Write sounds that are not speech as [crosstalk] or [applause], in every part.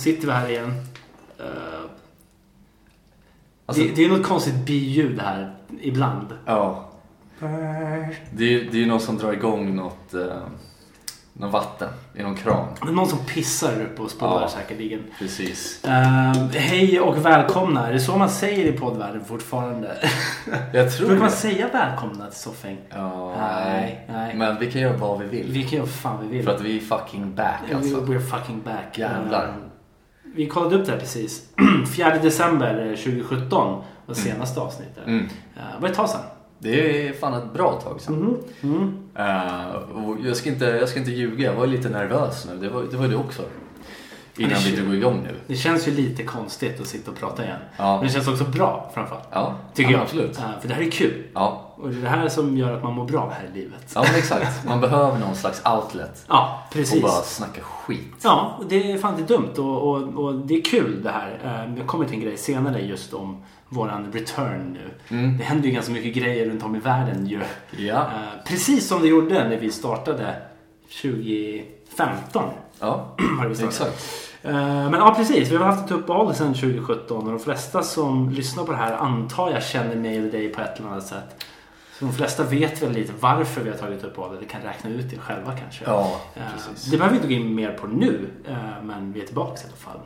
sitter vi här igen. Ehm, Alltså- det, det är något konstigt biljud här ibland. Ja. Det är, det är ju någon som drar igång något, eh, något vatten i någon kran. Det är någon som pissar uppe och spolar Ja. säkerligen. Precis. Ehm, hej och välkomna. Är det så man säger i poddvärlden fortfarande? [laughs] Jag tror Brukar man säga välkomna till Soffhäng? Ja, Nej, nej. Men vi kan göra vad vi vill. Vi kan göra vad fan vi vill. För att vi är fucking back alltså. We're fucking back. Jävlar. Vi kollade upp det här precis. [clears throat] 4 december 2017 var senaste avsnittet. Mm. Eh, Det var ett tag sedan. Det är fan ett bra tag sedan. Mm. Eh, och jag, ska inte, jag ska inte ljuga, jag var lite nervös nu. Det var, det var du också. Innan vi drog igång nu. Det känns ju lite konstigt att sitta och prata igen. Ja. Men det känns också bra framförallt. Ja, Tycker ja, jag. absolut. Eh, För det här är kul. Ja. Och det är det här som gör att man mår bra här i livet. ja, men exakt. Man behöver någon slags outlet. Ja, Och precis. bara snacka skit. Ja, och det är fan inte dumt och, och, och det är kul det här. Eh, Jag kommer till en grej senare just om våran return nu. Mm. Det händer ju ganska mycket grejer runt om i världen ju. Ja. Eh, Precis som det gjorde när vi startade 2015. Ja, [clears throat] Har vi startat. exakt. Eh, Men ja, precis. Vi har haft ett uppehåll sedan 2017 och de flesta som lyssnar på det här antar jag känner mig eller dig på ett eller annat sätt. Så de flesta vet väl lite varför vi har tagit uppehåll. Eller kan räkna ut det själva kanske. Ja, Eh, precis. Det behöver vi inte gå in mer på nu, eh, men vi är tillbaka i alla fall.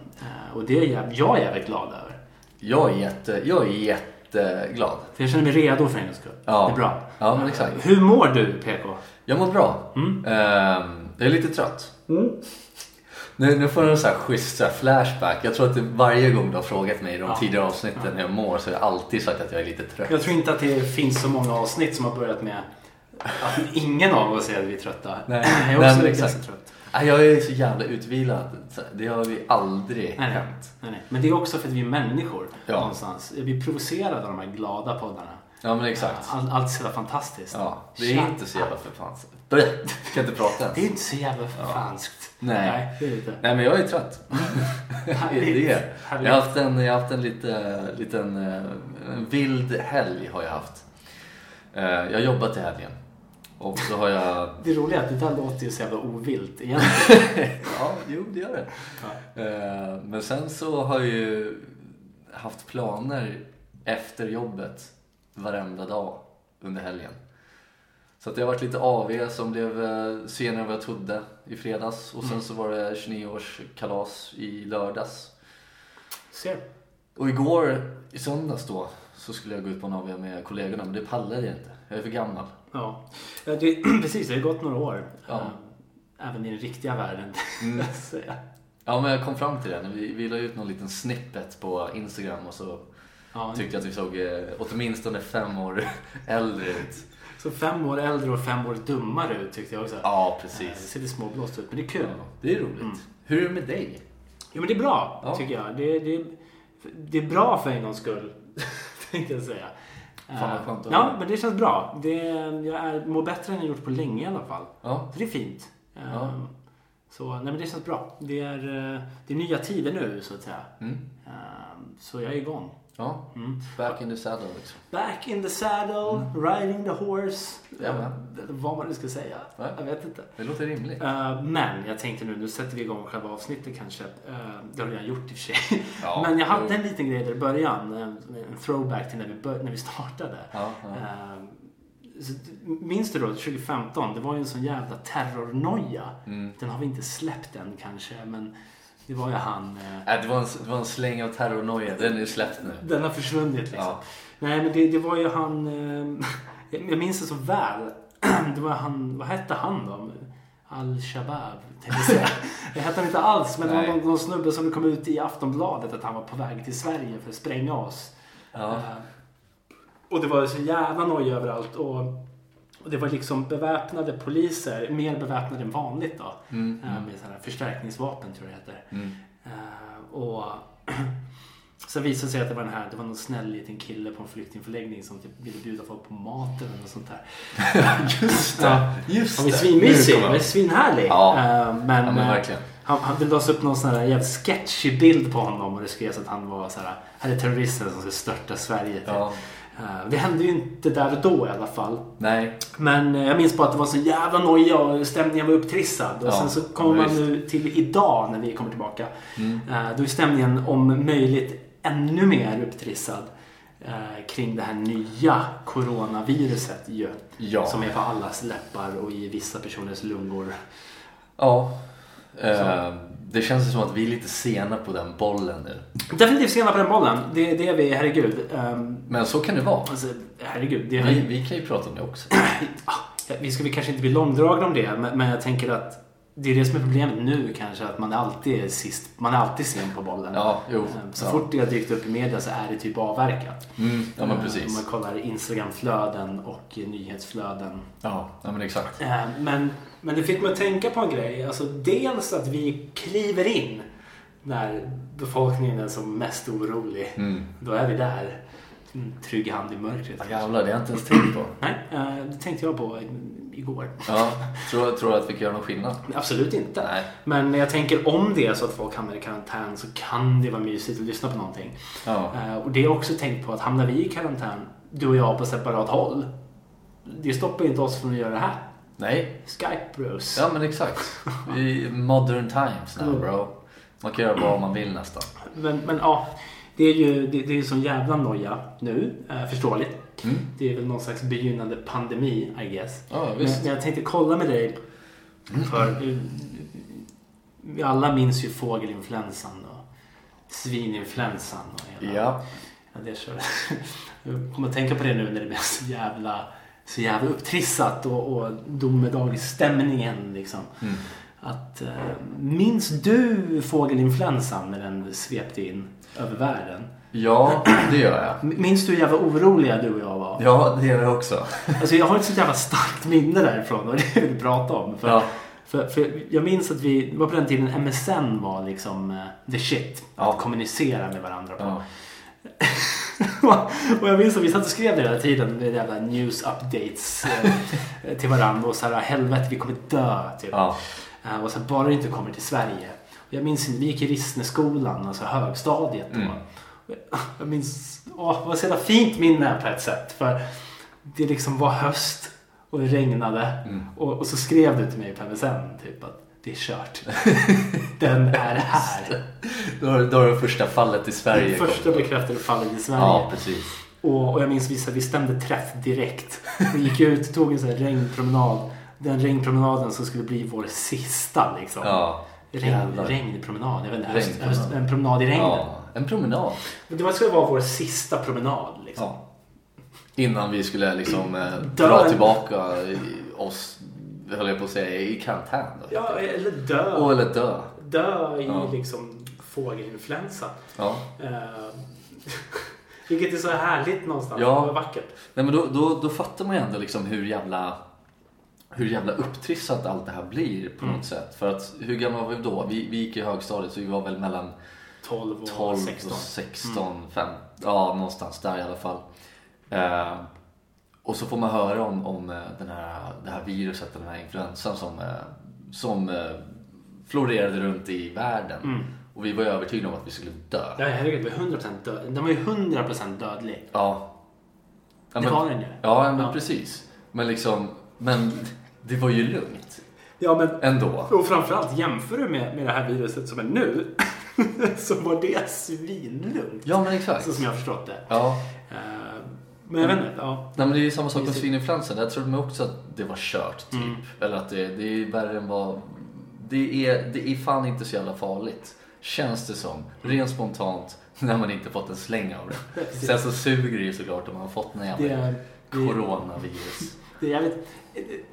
Och det är jag, jag är jävligt glad över. Jag är, jätte, jag är jätteglad. För jag känner mig redo för en gångs skull. Ja. Det är bra. Ja, men exakt. Hur mår du PK? Jag mår bra. Ehm, jag är lite trött. Nu, nu får jag en sån här schysst så här flashback. Jag tror att varje gång du har frågat mig i de Ja. tidigare avsnitten hur jag mår så har jag alltid sagt att jag är lite trött. Jag tror inte att det finns så många avsnitt som har börjat med att ingen av oss säger att vi är trötta. [laughs] Nej. Jag är Nej, också men ganska trött. Nej, Jag är så jävla utvilad. Det har vi aldrig Nej, nej. hänt. Nej, nej. Men det är också för att vi är människor Ja. någonstans. Vi är provocerade av de här glada poddarna. Ja men exakt. Allt, allt är så jävla fantastiskt. Ja, det är Shut inte så jävla förfansigt. Blä, [laughs] Kan inte prata Det är ens. inte så jävla förfanskt. Nej. Nej, det är inte. Nej men jag är trött. [laughs] [laughs] det är det. Jag har haft en, jag har haft en lite, liten eh, en vild helg har jag haft. Eh, Jag har jobbat i helgen. Och så har jag... Det roliga är att det där låter ju så jävla ovilt egentligen. Ja, jo det gör det. Eh, Men sen så har jag ju haft planer efter jobbet varenda dag under helgen. Så att det har varit lite AV som blev eh, senare än vad jag trodde i fredags. Och sen så var det 29-årskalas i lördags. Ser. Och igår, i söndags då, så skulle jag gå ut på en AV med kollegorna men det pallade jag inte. Jag är för gammal. Ja. Ja, det, [clears throat] precis, det har gått några år. Ja. Eh, Även i den riktiga världen. [laughs] Mm. Så, ja. Men jag kom fram till det. Vi, vi la ut någon liten snippet på Instagram och så Ja, tyckte jag att vi såg eh, åtminstone fem år [laughs] äldre ut. Så fem år äldre och fem år dummare ut tyckte jag också. Ja, Eh, Det precis. ser lite småblåst ut, men det är kul. Ja, det är roligt. Hur är det med dig? Jo, men det är bra, Ja. tycker jag. Det, det, det är bra för en gångs skull, [laughs] tänkte jag säga. Fan, vad Eh, skönt Ja, men det känns bra. Det, jag är, mår bättre än jag gjort på länge i alla fall. Ja. Så det är fint. Eh, Ja. Så nej, men det känns bra. Det är, eh, det är nya tider nu, så att säga. Mm. Eh, Så jag är igång. Ja, Mm. back in the saddle liksom. Back in the saddle, riding the horse. Jajamän. Eh, Vad man nu ska säga. Nej. Jag vet inte. Det låter rimligt. Eh, Men jag tänkte nu, nu sätter vi igång själva avsnittet kanske. Det har jag redan gjort i och för sig. Ja, [laughs] Men jag hade en liten grej där i början. En en throwback till när vi, bör- när vi startade. Ja, ja. Eh, minns du då 2015? Det var ju en sån jävla terrornoja. Mm. Den har vi inte släppt än kanske. Men det var ju han. eh, Nej, det, var en, det var en släng av terrornoja. Den är släppt nu. Den har försvunnit liksom. Ja. Nej men det, det var ju han. Eh, [laughs] jag minns det så väl. [clears throat] Det var han. Vad hette han då? Säga. [laughs] Det hette han inte alls. Men det var någon, någon snubbe som kom ut i Aftonbladet att han var på väg till Sverige för att spränga oss. Ja. Och det var så jävla noja överallt. Och, och det var liksom beväpnade poliser. Mer beväpnade än vanligt då. Mm, Eh, Med sådana här förstärkningsvapen tror jag det heter. Mm. Eh, och [clears throat] sen visade det sig att det var den här, det var någon snäll liten kille på en flyktingförläggning som typ ville bjuda folk på mat eller något sånt där. [laughs] Just Ja. det. Just Han var svinmysig, kommer var svinhärlig. Ja. Eh, Men, Ja, men verkligen. han, han, det lades upp någon sån här jävligt sketchig bild på honom och det skrevs att han var så här, här är terroristen som ska störta Sverige. Typ. Ja. Eh, Det hände ju inte där och då i alla fall. Nej. Men eh, jag minns bara att det var så jävla noja och stämningen var upptrissad. Och Ja, sen så kommer man nu till idag när vi kommer tillbaka. Mm. Eh, Då är stämningen om möjligt ännu mer upptrissad kring det här nya coronaviruset ju. Ja. Som är på allas läppar och i vissa personers lungor. Ja. Eh, det känns som att vi är lite sena på den bollen nu. Definitivt sena på den bollen. Det, det är vi, herregud. Um, Men så kan det vara. alltså, herregud. Det har Vi, vi kan ju prata om det också. [clears throat] Vi ska väl kanske inte bli långdragna om det, men, men jag tänker att det är det som är problemet nu kanske, att man alltid är sist, man är alltid sen på bollen. Ja, jo. Eh, Så Ja. fort det har dykt upp i media så är det typ avverkat. Mm, ja men Eh, Om precis. man kollar Instagramflöden och nyhetsflöden. Ja, ja men exakt. Eh, Men, men det fick mig att tänka på en grej. Alltså dels att vi kliver in när befolkningen är som mest orolig. Mm. Då är vi där. Trygg hand i mörkret. Ja, jävlar, det har jag inte ens tänkt på. [clears throat] Nej, eh, det tänkte jag på i- igår. Ja, tror, tror du att vi kan göra någon skillnad? Absolut inte. Nej. Men jag tänker om det är så att folk hamnar i karantän så kan det vara mysigt att lyssna på någonting. Ja. Eh, Och det har jag också tänkt på att hamnar vi i karantän, du och jag på separat håll. Det stoppar inte oss från att göra det här. Nej. Skype bros. Ja men exakt. Vi modern times now bro. Man kan göra vad man vill nästan. Men, men ja, det är ju det, det är sån jävla noja nu. Eh, förståeligt. Mm. Det är väl någon slags begynnande pandemi, I guess. Ja Men, men jag tänkte kolla med dig. För eh, vi alla minns ju fågelinfluensan och svininfluensan och hela Ja. Ja, det kör. Jag kommer att tänka på det nu när det blir så jävla, så jävla upptrissat och, och domedagsstämningen liksom. Mm. Att, eh, minns du fågelinfluensan när den svepte in över världen? Ja, det gör jag. Minns du hur jävla oroliga du och jag var? Ja, det gör jag också. Alltså jag har ett så jävla starkt minne därifrån och det vill jag prata om. För, Ja. för, för jag minns att vi, det var på den tiden MSN var liksom eh, the shit. Ja. Att kommunicera med varandra på. Ja. [laughs] och jag minns att vi satt och skrev det hela tiden med jävla news updates eh, till varandra och så här helvete vi kommer dö typ. Ja. Eh, och så här, bara det inte kommer till Sverige. Jag minns inte, vi gick i Rissneskolan, alltså högstadiet då. Mm. Jag- minns, åh, det var så jävla fint minne på ett sätt. För det liksom var höst och det regnade. Mm. Och, och så skrev du till mig på MSN typ att det är kört. [laughs] Den är här. Då har, då har det första fallet i Sverige Det första bekräftade fallet i Sverige. Ja, precis. Och, och jag minns vissa, vi stämde träff direkt. Vi gick ut, tog en sån här regnpromenad. Den regnpromenaden som skulle bli vår sista liksom. Ja. Regn, regnpromenad, jag vet inte. Höst, höst, en promenad i regnet. Ja, en promenad. Det skulle vara vår sista promenad liksom. Ja. Innan vi skulle liksom eh, [clears throat] dra tillbaka oss, höll jag på att säga, i karantän. Ja, eller dö. Och eller dö. Dö i Ja. liksom fågelinfluensa. Ja. Eh, [laughs] vilket är så härligt någonstans. Ja. Det var vackert. Nej men då, då, då fattar man ju ändå liksom hur jävla hur jävla upptrissat allt det här blir på Mm. något sätt. För att hur gamla var vi då? Vi, vi gick i högstadiet så vi var väl mellan 12 och 12 16. och 16, 5, ja någonstans där i alla fall. Eh, och så får man höra om, om eh, den här, det här viruset, den här influensan som, eh, som eh, florerade runt i världen. Mm. Och vi var övertygade om att vi skulle dö. Ja, herregud, vi var 100% död. Den var ju 100% dödlig. Ja. Ja, det men- var den ju. Ja, men Ja. precis. Men liksom, men det var ju lugnt Ja, men ändå. och framförallt jämför du med, med det här viruset som är nu. [laughs] så var det svinlugnt. Ja, men exakt. Så som jag har förstått det. Ja. Eh, men jag vet inte. Ja. Nej, men det är ju samma sak med svininfluensan. Jag trodde också att det var kört, typ. Mm. Eller att det, det är värre än vad... Det är, det är fan inte så jävla farligt. Känns det som. Rent spontant. [laughs] När man inte fått en släng av det. [laughs] Sen så suger det ju såklart om man har fått en Det jävla är, det, coronavirus. Det, är jävligt,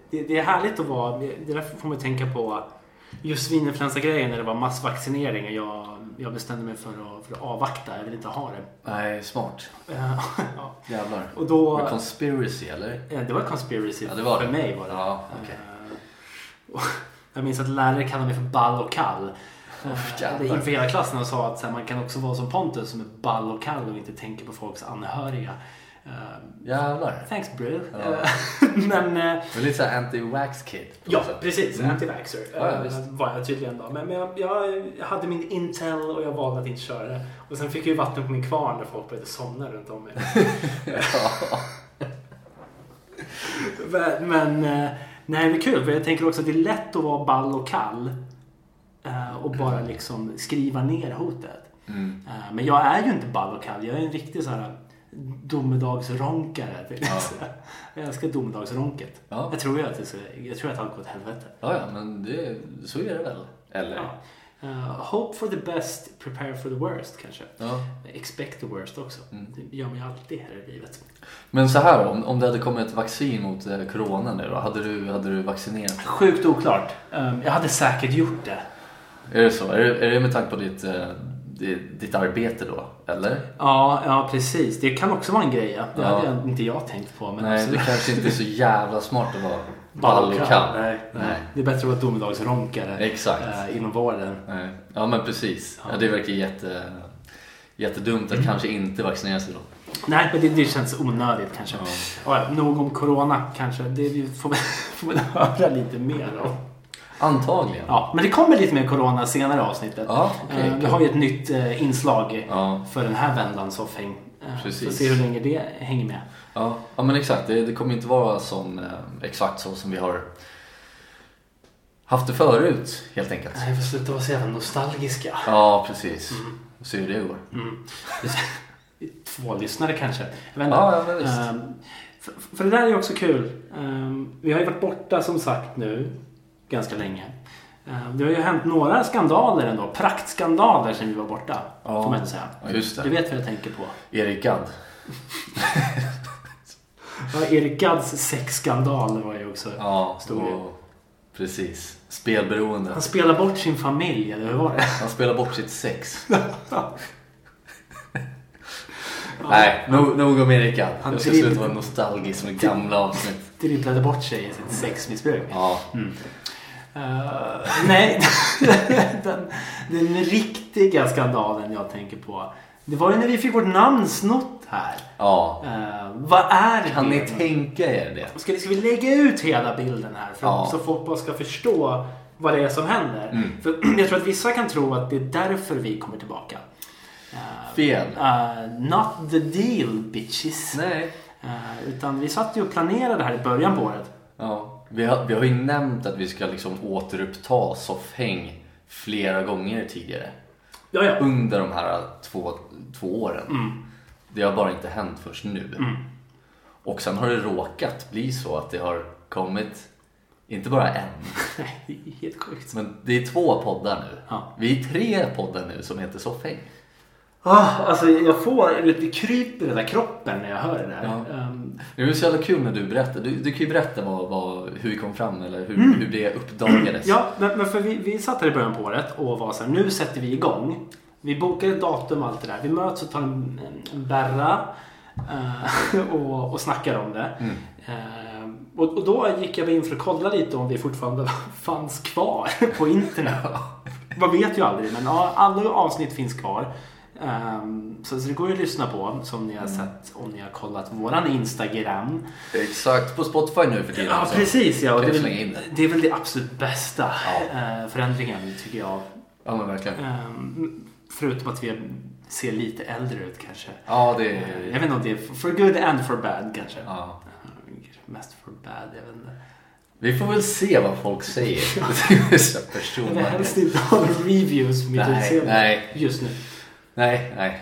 det, det är härligt att vara... Det därför får man tänka på just svininfluensa-grejen när det var massvaccinering. och Jag, jag bestämde mig för att, för att avvakta. Jag vill inte ha det. Nej, smart. [laughs] Ja. Jävlar. Och då... Var det conspiracy eller? Det var conspiracy Ja, det var för det. mig var det. Ja, okej. Eh, och [laughs] Jag minns att lärare kallade mig för ball och kall. [laughs] Eh, inför hela klassen och sa att här, man kan också vara som Pontus som är ball och kall och inte tänker på folks anhöriga. Eh, Jävlar. thanks bro. Ja. Eh, [laughs] men eh, Det är lite såhär anti-wax kid. Ja, precis. Mm. Anti-vaxxer Ja, ja, eh, visst. var jag tydligen då. Men, men jag, jag, hade min Intel och jag valde att inte köra det. Och sen fick jag ju vatten på min kvarn när folk började somna runt om mig. [laughs] [laughs] Men, men eh, nej, det är kul. För jag tänker också att det är lätt att vara ball och kall. eh, Och bara liksom skriva ner hotet. Mm. Men jag är ju inte ball och kall. Jag är en riktig så här domedagsronkare. jag Ja. Jag älskar domedagsronket. Ja. Jag tror ju att det ska, jag tror att allt går åt helvete. ja, ja, men det, så är det väl? Eller? Ja. Eh, hope for the best, prepare for the worst kanske. Ja. Expect the worst också. Mm. Det gör man ju alltid här i livet. Men så här om, om det hade kommit ett vaccin mot eh, corona nu då, hade du, hade du vaccinerat dig? Sjukt oklart. Um, jag hade säkert gjort det. Är det så? Är det, är det med tanke på ditt, eh, ditt, ditt arbete då? Eller? Ja, ja, precis. Det kan också vara en grej. Det Ja. hade jag, inte jag tänkt på. Men Nej, det absolut. kanske inte är så jävla smart att vara ball och. Nej, nej. Nej. Det är bättre att vara domedagsronkare Exakt. eh, inom vården. Nej. Ja men precis. Ja. Ja, det verkar jätte, jättedumt att kanske inte vaccinera sig då. Nej, men det, det känns onödigt kanske. Ja. Ja. Nog om corona kanske. Det vi får [laughs] får väl höra lite mer om. Antagligen. Ja, men det kommer lite mer corona senare i avsnittet. Ja, okej, Eh, vi har ju ett nytt eh, inslag Ja, för den här vändan soffhäng. Eh, Precis. Får se hur länge det hänger med. ja, ja men exakt. Det, det kommer inte vara som, exakt så som vi har haft det förut helt enkelt. Nej, vi får sluta vara så jävla nostalgiska. Ja, precis. Så hur det går. [laughs] Mm. Två lyssnare kanske. Jag vet. Ja, ja. Ehm, för, för det där är ju också kul. Ehm, vi har ju varit borta som sagt nu ganska länge. Ehm, det har ju hänt några skandaler ändå. Praktskandaler sen vi var borta. Ja. Får man inte säga. Ja, just Du det. vet vad jag tänker på. Erik Gadd. [laughs] Ja, Erik Gadds sexskandal var ju också... Ja, Stor och, precis. Spelberoende. Han spelar bort sin familj, eller hur var det? Han spelar bort sitt sex. [laughs] [laughs] Nej, nog, nog om Erik Gadd. Han Jag ska sluta vara nostalgisk med gamla avsnitt. Dribblade bort sig i sitt sexmissbruk. Ja, Eh, nej, [laughs] den, den riktiga skandalen jag tänker på. Det var ju när vi fick vårt namn snott här. ja. Eh, vad är Kan det? ni tänka er det? Ska, ska vi lägga ut hela bilden här för, Ja. så folk bara ska förstå vad det är som händer? Mm. För [clears throat] jag tror att vissa kan tro att det är därför vi kommer tillbaka. Eh, Fel. not the deal bitches. Nej. Utan vi satt ju och planerade det här i början på året. Ja. Vi, har, vi har ju nämnt att vi ska liksom återuppta soffhäng flera gånger tidigare. Ja, ja. Under de här två, två åren. Mm. Det har bara inte hänt först nu. Mm. Och sen har det råkat bli så att det har kommit, inte bara en, [laughs] Nej, det är helt sjukt. men det är två poddar nu. Ja. Vi är tre poddar nu som heter Soffhäng. Ah, alltså jag får, det kryper i den där kroppen när jag hör det där. Ja. Ehm, Det är så jävla kul när du berättar. Du, du kan ju berätta vad, vad, hur vi kom fram eller hur, Mm. hur det uppdagades. ja, men, men för vi, vi satt här i början på året och var så här, nu sätter vi igång. Vi bokar ett datum och allt det där. Vi möts och tar en, en, berra eh, [laughs] och, och snackar om det. Mm. Ehm, och, och då gick jag in för att kolla lite om vi fortfarande [laughs] fanns kvar på internet. Man vet ju aldrig, men alla avsnitt finns kvar. Ehm, så, det går ju att lyssna på som ni har sett om ni har kollat våran Instagram. Exakt, på Spotify nu för tiden. Ja, alltså. precis ja. Det, är väl, det? är väl det absolut bästa Ja. eh, förändringen tycker jag. Ja, men verkligen. Ehm, förutom att vi ser lite äldre ut kanske. Ja, det Eh, är... jag vet inte om det är for good and for bad kanske. Ja. Eh, Mest for bad, jag vet inte. Vi får väl se vad folk säger. [laughs] Det är så Jag vill personligt. helst inte ha reviews på mitt utseende just nu. Nej, nej.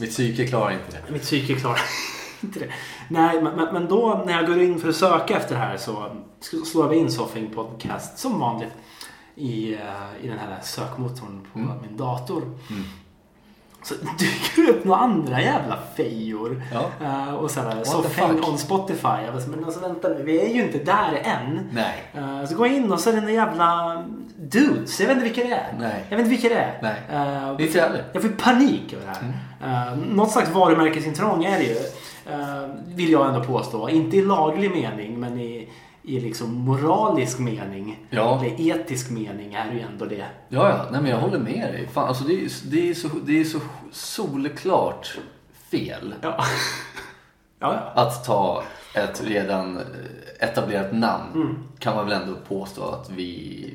Mitt psyke klarar inte det. Mitt psyke klarar [laughs] inte det. Nej, men, men- men då när jag går in för att söka efter det här så slår jag in Soffing Podcast som vanligt i, eh, i den här sökmotorn på Mm. min dator. Mm. Så dyker det upp några andra jävla fejor. Ja. Eh, och såhär, fuck? on Spotify. Jag så, men alltså vänta nu, vi är ju inte där än. Nej. Eh, så går jag in och så är det en jävla dudes. Jag vet inte vilka det är. Nej. Jag vet inte vilka det är. Nej. Eh, Inte jag jag får panik över det här. Uh, något slags varumärkesintrång är det ju. eh, vill jag ändå påstå. Inte i laglig mening men i, i liksom moralisk mening. Ja. Eller etisk mening är ju ändå det. Ja, ja. Nej, men jag håller med dig. Fan, alltså, det, är, det, är så, det är så solklart fel. Ja. [laughs] Ja, ja. att ta ett redan etablerat namn Mm. kan man väl ändå påstå att vi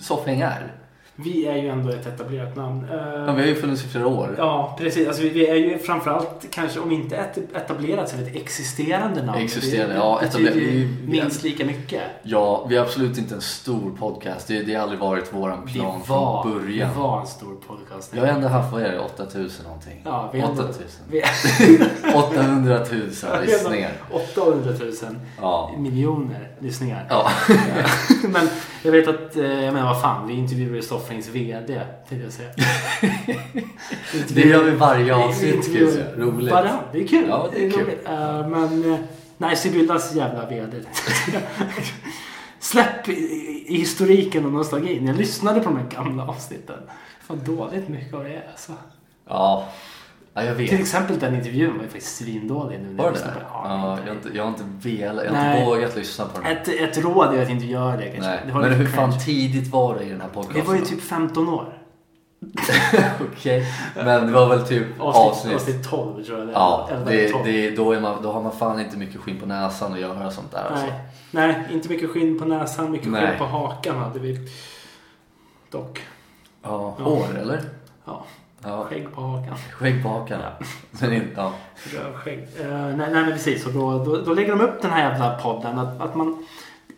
Soffhäng är. Vi är ju ändå ett etablerat namn. Eh, Ja, vi har ju funnits i flera år. Ja, precis. Alltså, vi- vi är ju framförallt, kanske om inte ett etablerat, så vi ett existerande namn. Existerande, det, ja, etabler- vi- minst lika mycket. Ja, vi är absolut inte en stor podcast. Det, det har aldrig varit Vi plan var, från början. vi var en stor podcast. Jag har ändå haft, vad är det, 8000 någonting? Ja, vi har ändå- 8000. Vi [laughs] 800 000 [laughs] vi har lyssningar. 800 000 Ja. miljoner lyssningar. Ja. [laughs] Men jag vet att, eh, jag menar vad fan, vi intervjuade Stoffrings VD, vill jag säga. [laughs] Det gör vi varje avsnitt ska jag säga. Roligt. Varann. Det är kul. Ja, det är kul. roligt. Eh, men, eh, nej, Sibyllas jävla VD. [laughs] Släpp historiken och nostalgin. Jag lyssnade på de här gamla avsnitten. Fan dåligt mycket av det är alltså. Ja. Ja, jag Till vet. exempel den intervjun var ju faktiskt svindålig nu när Var jag det lyssnar det? på Ja, Ja, jag har inte, jag har inte velat, jag har Nej. inte vågat lyssna på den. ett, ett råd är att inte göra det kanske. Nej. Det Men hur fan tidigt var det i den här podcasten? Vi var ju typ 15 år. [laughs] Okej. Men det var väl typ Avsnitt, avsnitt. avsnitt 12 tror jag det. Ja, det, 12. det, då, är man, då har man fan inte mycket skinn på näsan att göra sånt där. Alltså. Nej. Nej, inte mycket skinn på näsan, mycket Nej. skinn på hakan hade vi. Dock. Ja, Ja. hår eller? Ja, Ja, skägg på hakan. skägg på hakan. Ja. Men inte, ja. Rövskägg. Uh, nej, nej men precis. Och då, då, då lägger de upp den här jävla podden. Att, att man,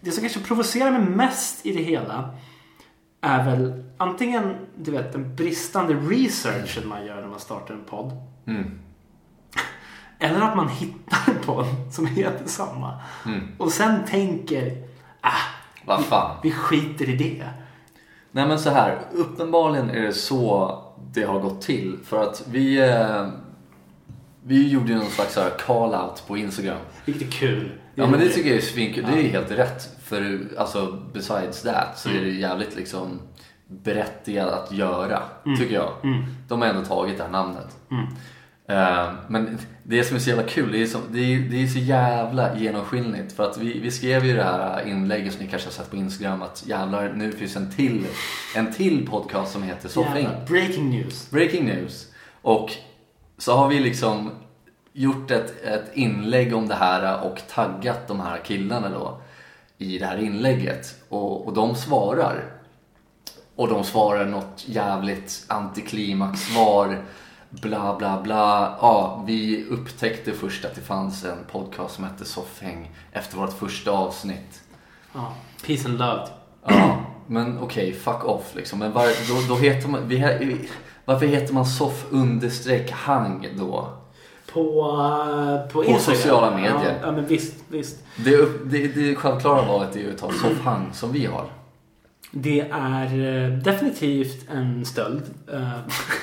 det som kanske provocerar mig mest i det hela är väl antingen du vet, den bristande researchen man gör när man startar en podd. Mm. [laughs] Eller att man hittar en podd som heter samma. Mm. Och sen tänker, ah, Vad fan. vi skiter i det. Nej men så här, uppenbarligen är det så det har gått till. För att vi, eh, vi gjorde ju någon slags call-out på Instagram. Vilket är kul. Ja men det tycker jag är svinkul. Det är helt rätt. För alltså besides that så är det jävligt liksom berättigat att göra. Tycker jag. Mm. De har ändå tagit det här namnet. Eh, men det som är så jävla kul, det är, som, det är, det är så jävla genomskinligt. För att vi, vi skrev ju det här inlägget som ni kanske har sett på Instagram att jävlar nu finns en till, en till podcast som heter Soffing. Breaking news. Breaking news. Och så har vi liksom gjort ett, ett inlägg om det här och taggat de här killarna då i det här inlägget. Och, och de svarar. Och de svarar något jävligt antiklimax-svar. Bla bla bla. Ja, vi upptäckte först att det fanns en podcast som hette Soffhäng efter vårt första avsnitt. Ja. Peace and love. Ja, men okej, fuck off liksom. Men var, då, då heter man, vi, varför heter man soff understreck hang då? På, eh, på Instagram. sociala medier. Ja, ja men visst, visst. Det, det, det självklara valet är ju att ta soffhang som vi har. Det är eh, definitivt en stöld. Eh,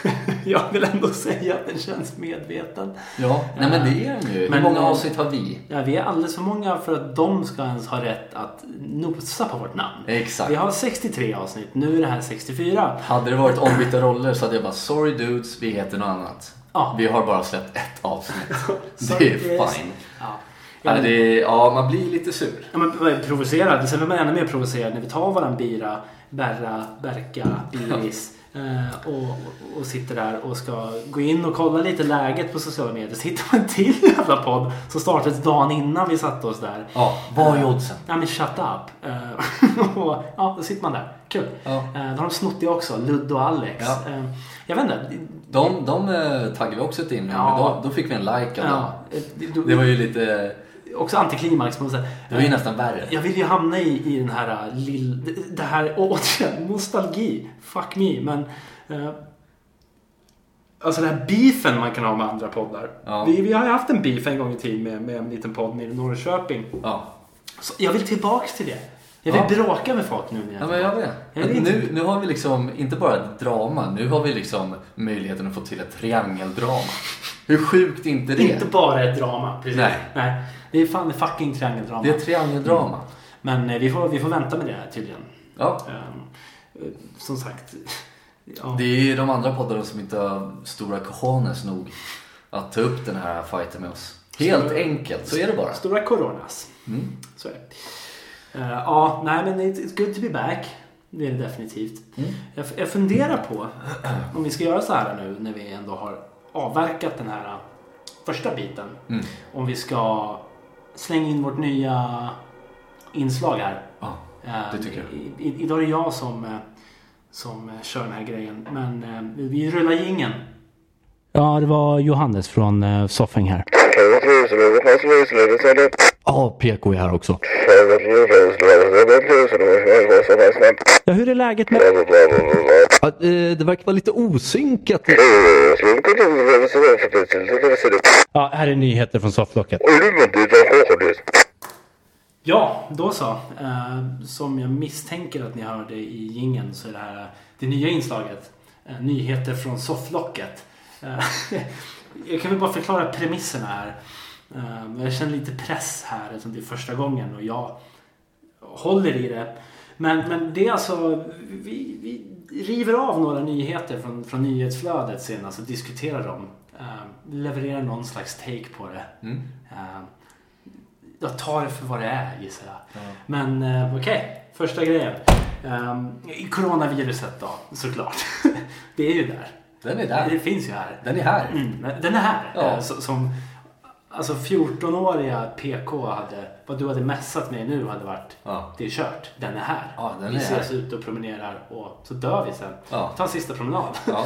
[laughs] Jag vill ändå säga att den känns medveten. Ja, nej men det är den ju. Hur Men- många avsnitt har vi? Ja, vi är alldeles för många för att de ska ens ha rätt att nosa på vårt namn. Exakt. Vi har 63 avsnitt, nu är det här 64. Hade det varit ombytta roller så hade jag bara sorry dudes, vi heter något annat. Ja. Vi har bara släppt ett avsnitt. [laughs] Det är fine. Ja. Det ja, man blir lite sur. Ja, vad är provocerad. Sen blir man ännu mer provocerad när vi tar våran bira, Berra, Berka, Biris [laughs] eh, och, och, och sitter där och ska gå in och kolla lite läget på sociala medier. Så hittar man en till jävla podd som startades dagen innan vi satte oss där. Ja, vad är oddsen? Ja men shut up. Eh, [laughs] och, ja, då sitter man där. Kul. Ja. Eh, då har de snott det också. Ludd och Alex. Ja. Eh, jag vet inte. De, de eh, taggade vi också inlägg Ja. då, då fick vi en like av dem. Ja, eh, det, Det var ju lite, Också antiklimax på något sätt. det var ju Eh, nästan värre. Jag vill ju hamna i, i den här uh, lill... det- Det här, [laughs] och återigen, nostalgi. Fuck me. Men... eh, alltså den här beefen man kan ha med andra poddar. Ja. Vi, vi har ju haft en beef en gång i tiden med, med en liten podd nere i Norrköping. Ja, Så jag vill tillbaks till det. Jag vill Ja. bråka med folk nu ja men jag vet. Jag nu, nu har vi liksom, inte bara ett drama, nu har vi liksom möjligheten att få till ett triangeldrama. Hur sjukt är inte det? Inte bara ett drama. Precis. Nej. Nej. Det är fan fucking triangeldrama. Det är ett triangeldrama. Men eh, vi får, vi får vänta med det här tydligen. Ja. Eh, som sagt. [laughs] Ja. Det är de andra poddarna som inte har stora cojones nog att ta upp den här fighten med oss. Helt Så- enkelt, så är det bara. Stora coronas. Mm. Så är det. Eh, ja, nej men it's, good to be back. Det är det definitivt. Mm. Jag, jag funderar på [clears throat] om vi ska göra så här nu när vi ändå har avverkat den här första biten. Mm. Om vi ska slänga in vårt nya inslag här. Ja, Eh, det tycker jag. I, i, idag är det jag som, eh, som eh, kör den här grejen. Men eh, vi- rullar jingeln. Ja, det var Johannes från uh, Soffing här. Ja, PK är här också. Ja, hur är läget med... Ja, eh, det verkar vara lite osynkat. Ja, här är nyheter från sofflocket. Ja, då så. Eh, som jag misstänker att ni hörde i gingen så är det här det nya inslaget. Eh, nyheter från sofflocket. Eh, [laughs] jag kan väl bara förklara premisserna här. Eh, jag känner lite press här eftersom det är första gången och jag håller i det. Men, men det är alltså, vi, vi river av några nyheter från, från nyhetsflödet senast och diskuterar dem. Eh, levererar någon slags take på det. Mm. Eh, jag tar det för vad det är gissar jag. Men eh, okej, första grejen. Um, coronaviruset då, såklart. [laughs] det är ju där. Den är där. Det finns ju här. Den är här. Mm, den är här. Ja. Som, alltså 14-åriga PK hade, vad du hade messat med nu hade varit, Ja. det är kört. Den är här. Ja, den vi är ses här. ute och promenerar och så dör vi sen. Ja. Ta en sista promenad. [laughs] Ja.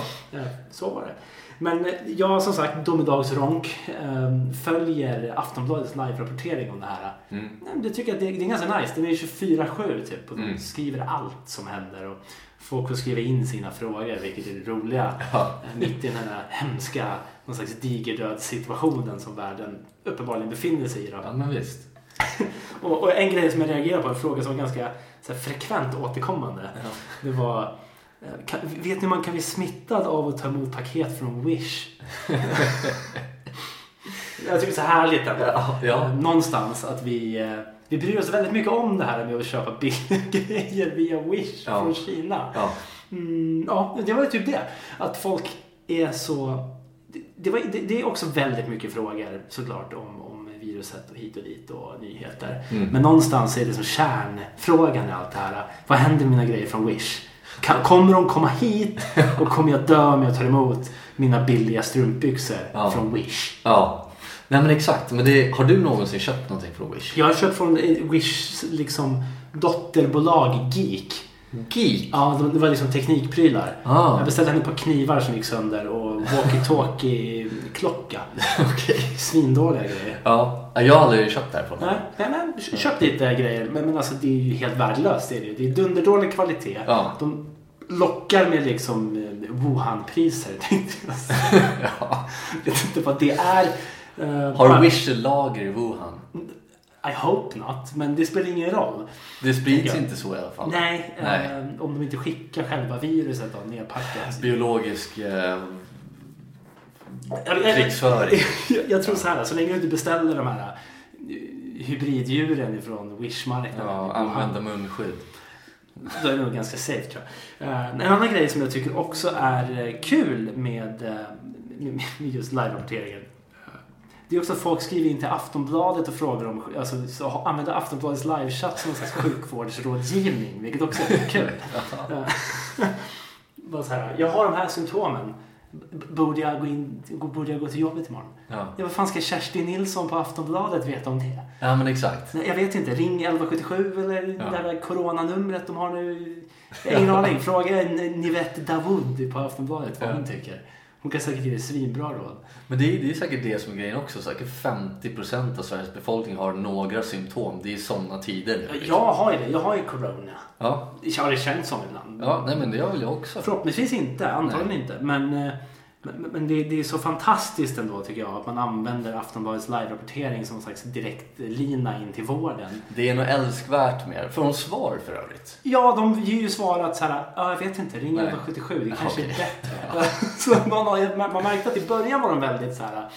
Så var det. Men eh, jag som sagt, domedagsronk, eh, följer Aftonbladets live-rapportering om det här. Mm. Det tycker jag det, det är ganska nice. Den är 24-7 typ och de Mm. skriver allt som händer. Och folk får skriva in sina frågor, vilket är det roliga. Ja. [laughs] Mitt i den här hemska, någon slags digerdöd situationen som världen uppenbarligen befinner sig i. Då. ja, men visst. [laughs] Och, och en grej som jag reagerade på, en fråga som var ganska så här, frekvent återkommande. Ja. Det var, kan, vet ni hur man kan bli smittad av att ta emot paket från Wish? [laughs] jag tycker det är så härligt ändå. Ja, ja. Eh, Någonstans att vi, eh, vi bryr oss väldigt mycket om det här med att köpa billiga [laughs] grejer via Wish Ja. från Kina. Ja. Mm, ja, det var ju typ det. Att folk är så... Det, det, var, det, det är också väldigt mycket frågor såklart om, om viruset och hit och dit och nyheter. Mm. Men någonstans är det som kärnfrågan i allt det här. Vad händer med mina grejer från Wish? Kan, kommer de komma hit [laughs] och kommer jag dö om jag tar emot mina billiga strumpbyxor Ja. från Wish? ja. Nej men exakt. Men det, har du någonsin köpt någonting från Wish? Jag har köpt från Wish liksom dotterbolag Geek. Geek? Ja, det var liksom teknikprylar. Ah. Jag beställde ett par knivar som gick sönder och walkie-talkie-klocka. [laughs] Okej. Svindåliga grejer. Ja. Ja, Jag har aldrig köpt därifrån. Nej, nej, men köp lite grejer. Men, men alltså det är ju helt värdelöst. Det är, det det är dunderdålig kvalitet. Ja. De lockar med liksom eh, Wuhan-priser [laughs] tänkte [laughs] jag säga. ja. Vet inte vad det är. Eh, Har bara- Wish lager i Wuhan? I hope not, men det spelar ingen roll. Det sprids inte så i alla fall. Nej, Nej. eh, om de inte skickar själva viruset då, nedpackat. Biologisk eh, krigsföring. [laughs] jag, jag tror så här, så länge du inte beställer de här eh, hybriddjuren ifrån Wish-marknaden. Ja, använda munskydd. Då är det nog ganska safe tror jag. Eh, En annan grej som jag tycker också är eh, kul med, [laughs] med just live-rapporteringen. Det är också att folk skriver in till Aftonbladet och frågar om, alltså så använder Aftonbladets livechatt som en slags sjukvårdsrådgivning, vilket också är kul. [laughs] Bara så här, jag har de här symptomen. Borde jag gå, in, borde jag gå till jobbet imorgon? Ja. Ja, vad fan ska Kerstin Nilsson på Aftonbladet veta om det? ja, men exakt. Nej, jag vet inte. Ring 1177 eller Ja. det där coronanumret de har nu. Jag har [laughs] ingen aning. Fråga Nivette Dawood på Aftonbladet vad Ja. hon tycker. Hon kan säkert ge dig svinbra råd. Men det är, det är säkert det som är grejen också. Säkert 50% av Sveriges befolkning har några symptom. Det är sådana tider nu. liksom. Jag har ju det. Jag har ju corona. Ja. Jag har det känts som ibland. ja, nej men det har väl jag också. Förhoppningsvis inte. Antagligen inte. Men, eh, men, men det, det är så fantastiskt ändå tycker jag. Att man använder Aftonbladets live-rapportering som en slags direktlina in till vården. Det är nog älskvärt mer. Får de svar för övrigt? Ja, de ger ju svarat så här. Ja, jag vet inte. Ring Nej. 1177. Det kanske Okej. är bättre. [laughs] så man, har, man märkte att i början var de väldigt så här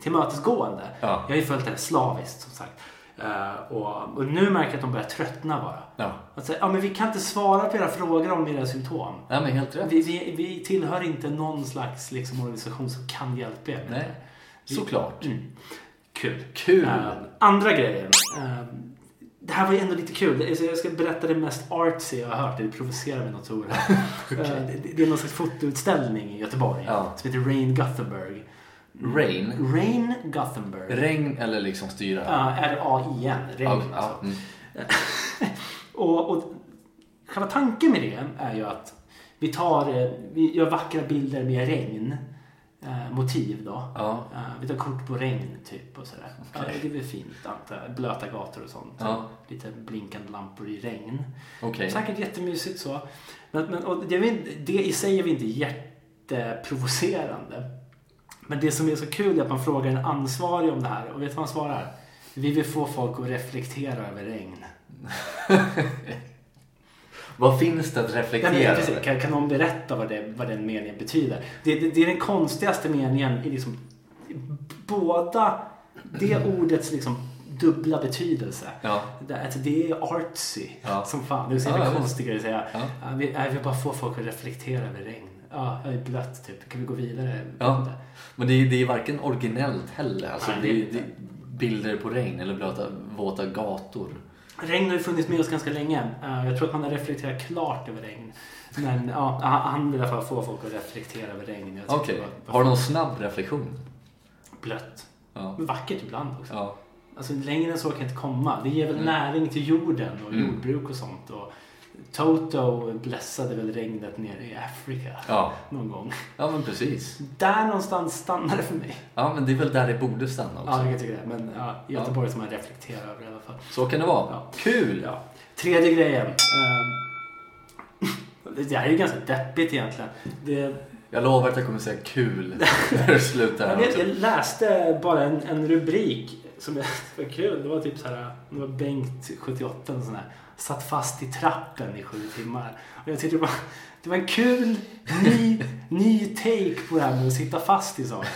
tillmötesgående. Ja. Jag har ju följt det här slaviskt som sagt. Eh, och, och nu märker jag att de börjar tröttna bara. Ja. Att säga, ja men vi kan inte svara på era frågor om era symptom. Nej men helt rätt. Vi, vi, vi tillhör inte någon slags liksom, organisation som kan hjälpa er. Nej. Vi- Såklart. Mm. Kul. Kul. Eh, andra grejen. Eh, det här var ju ändå lite kul. Jag ska berätta det mest artsy jag har hört. Det provocerar mig något oerhört. [laughs] Eh, det, det är någon slags fotoutställning i Göteborg Ja. som heter Rain Gothenburg. Rain? Rain Gothenburg. Regn eller liksom styra? Ja, R-A-I-N. Regn Ja, alltså. ja, mm. [laughs] Och, och själva tanken med det är ju att vi tar, eh, vi gör vackra bilder med regn. Eh, motiv då. ja. Eh, vi tar kort på regn typ och sådär. Ja, Okej. det är väl fint antar jag. Blöta gator och sånt. Ja. Lite blinkande lampor i regn. Okej. Säkert jättemysigt så. Men, men, det, det i sig är väl inte jätteprovocerande. Men det som är så kul är att man frågar en ansvarig om det här och vet du vad han svarar? Vi vill få folk att reflektera över regn. [laughs] Vad finns det att reflektera precis. över? kan, kan någon berätta vad, det, vad den meningen betyder? Det, det, det är den konstigaste meningen i liksom båda det [laughs] ordets liksom dubbla betydelse. Ja. Det, alltså, det är artsy Ja. som fan. Det är så Ja, jävla ja, visst. konstig grej att säga. Ja. Vi, nej, vi bara får folk att reflektera över regn. Ja, jag är blött typ. Kan vi gå vidare? Ja. Men det är, det är varken originellt heller. Alltså, Nej, det, det är det är bilder på regn eller blöta, våta gator. Regn har ju funnits med oss ganska länge. Eh, Jag tror att man har reflekterat klart över regn. Men ja, han- vill i alla fall få folk att reflektera över regn. Det var Har du någon snabb reflektion? Blött. Ja. Men vackert ibland också. Ja. Alltså längre än så kan jag inte komma. Det ger väl Mm. näring till jorden och Mm. jordbruk och sånt. Och Toto blessade väl regnet nere i Afrika Ja. någon gång. ja, men precis. Där någonstans stannar det för mig. Ja, men det är väl där det borde stanna Ja, också. kan jag tycka det. Men ja, Göteborg som man reflekterar över i alla fall. Så kan det vara. Ja. Kul! Ja. Tredje grejen. ehm, det här är ju ganska deppigt egentligen. Det, Jag lovar att jag kommer säga kul när det slutar jag, vet, jag läste bara en, en rubrik som jag, [laughs] var kul. Det var typ så här, det var Bengt 78 och sån här, satt fast i trappen i sju timmar. Och jag tyckte det var, det var en kul ny, ny take på det här med att sitta fast i saker.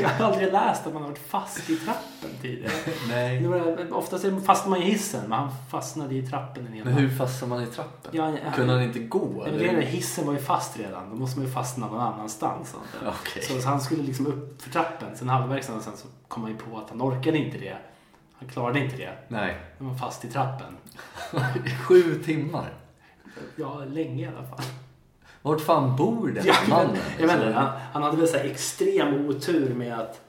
Jag har aldrig läst att man har varit fast i trappen tidigare. Nej. Det var, oftast fastnar man i hissen, men han fastnade i trappen ena. Men hur fastnar man i trappen? Ja, ja, Kunde han inte gå? Är det, hissen var ju fast redan. Då måste man ju fastna någon annanstans. jag. Okej. Så, så han skulle liksom upp för trappen. Sen halvvägs sen så kom han ju på att han orkade inte det. Han klarade inte det. Nej. Han var fast i trappen. [laughs] Sju timmar? Ja, länge i alla fall. Vart fan bor den Ja, mannen? jag vet inte, han, han hade väl så här extrem otur med att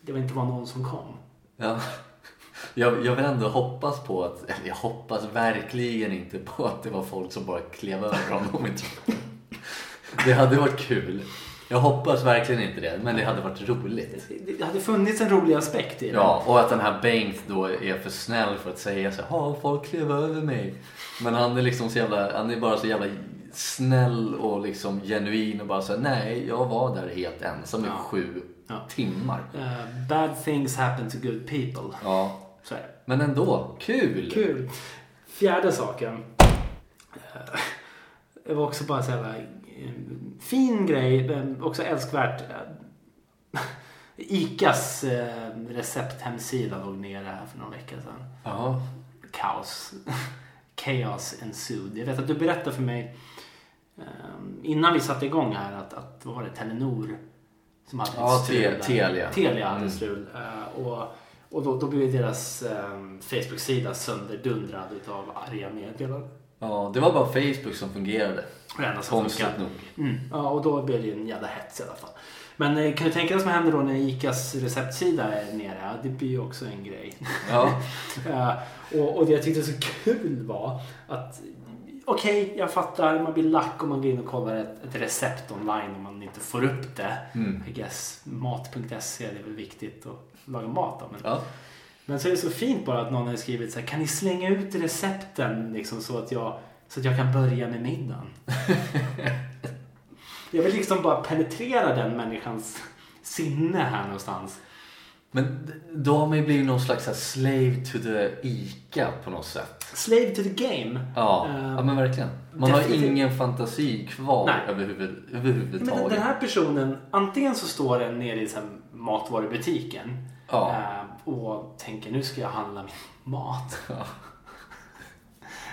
det inte var någon som kom. Ja. Jag, jag vill ändå hoppas på att, eller jag hoppas verkligen inte på att det var folk som bara klev över honom i trappen. Det hade varit kul. Jag hoppas verkligen inte det, men det hade varit roligt. Det, hade funnits en rolig aspekt i det. Ja, och att den här Bengt då är för snäll för att säga så här, folk klev över mig. Men han är liksom så jävla, han är bara så jävla snäll och liksom genuin och bara så här, nej jag var där helt ensam i Ja. sju Ja. timmar. Eh, bad things happen to good people. Ja, Så är det. men ändå, kul! Kul. Fjärde saken. Eh, Det var också bara så jävla eh, fin grej, men också älskvärt. Icas eh, recepthemsida låg nere här för några veckor sedan. Ja, Kaos. [laughs] Chaos ensued. Jag vet att du berättade för mig eh, innan vi satte igång här att, att vad var det, Telenor som hade Ja, ett strul. Telia. Telia hade Mm. strul. Eh, och och då, då blev deras eh, Facebook-sida sönderdundrad utav arga meddelanden. Ja, det var bara Facebook som fungerade. Det enda som Konstigt nog. Mm. Ja, och då blev det ju en jävla hets i alla fall. Men eh, kan du tänka dig vad som händer då när Icas receptsida är nere? Det blir ju också en grej. Ja, [laughs] Eh, och, och det jag tyckte så kul var att Okej, jag fattar. Man blir lack om man går in och kollar ett, ett recept online om man inte får upp det. Mm. I guess mat.se det är väl viktigt att laga mat då. Men, ja. Men så är det så fint bara att någon har skrivit så här, kan ni slänga ut recepten liksom, så, att jag, så att jag kan börja med middagen? [laughs] jag vill liksom bara penetrera den människans sinne här någonstans. Men då har man ju blivit någon slags slave to the ICA på något sätt. Slave to the game. Ja, Eh, ja men verkligen. Man har definitivt. ingen fantasi kvar Nej. överhuvud, Men överhuvudtaget. den här personen, antingen så står den nere i så här matvarubutiken Ja. Och tänker nu ska jag handla min mat. Ja.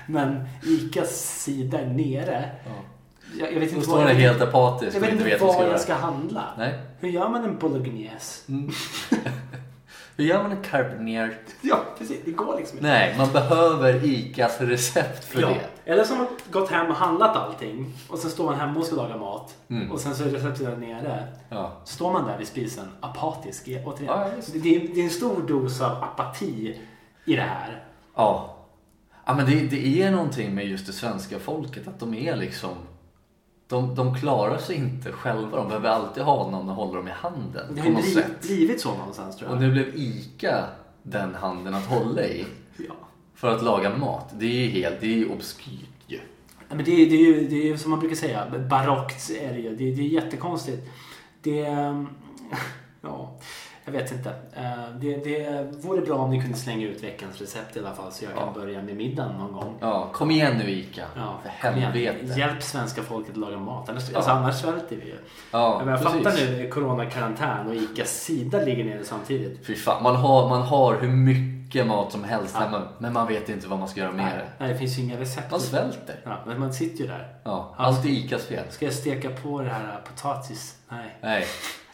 Men Icas sida är nere. Ja. Jag, jag vet inte står den helt apatisk jag vet inte inte vad jag ska handla. Nej. Hur gör man en bolognese? Mm. [laughs] Hur gör man en carbonier? [laughs] Ja, precis. Det går liksom inte. Nej, man behöver ICAs recept för ja. det. Eller som att gått hem och handlat allting och sen står man hemma och ska laga mat. Mm. Och sen så är receptet där nere. Ja. Står man där vid spisen apatisk. Återigen. Ja, det, det, är, det är en stor dos av apati i det här. Ja. ja men det, det är någonting med just det svenska folket, att de är liksom... De, de klarar sig inte själva, de behöver alltid ha någon att hålla dem i handen. Det har ju blivit, blivit så någonstans tror jag. Och nu blev ICA den handen att hålla i [laughs] Ja. för att laga mat. Det är helt, det är obskyrt ju. Ja, Men det, är- det, är ju, det är ju som man brukar säga, barockt är det ju. Det, det är jättekonstigt. Det... ehm, [laughs] Ja, jag vet inte. Eh, Det, det vore bra om ni kunde slänga ut veckans recept i alla fall så jag kan Ja. börja med middagen någon gång. Ja, kom igen nu ICA. Ja, för helvete. Hjälp svenska folket att laga mat. Annars, Ja. alltså, annars svälter vi ju. Ja, jag, menar, jag precis. fattar nu coronakarantän och ICAs sida ligger nere samtidigt. Fy fan, man har, man har hur mycket mat som helst Ja. hemma, men man vet inte vad man ska göra med Nej, det. nej, det finns ju inga recept. Man svälter. Ja, men man sitter ju där. Ja. allt är ICAs fel. Ska jag steka på det här potatis? Nej. Nej.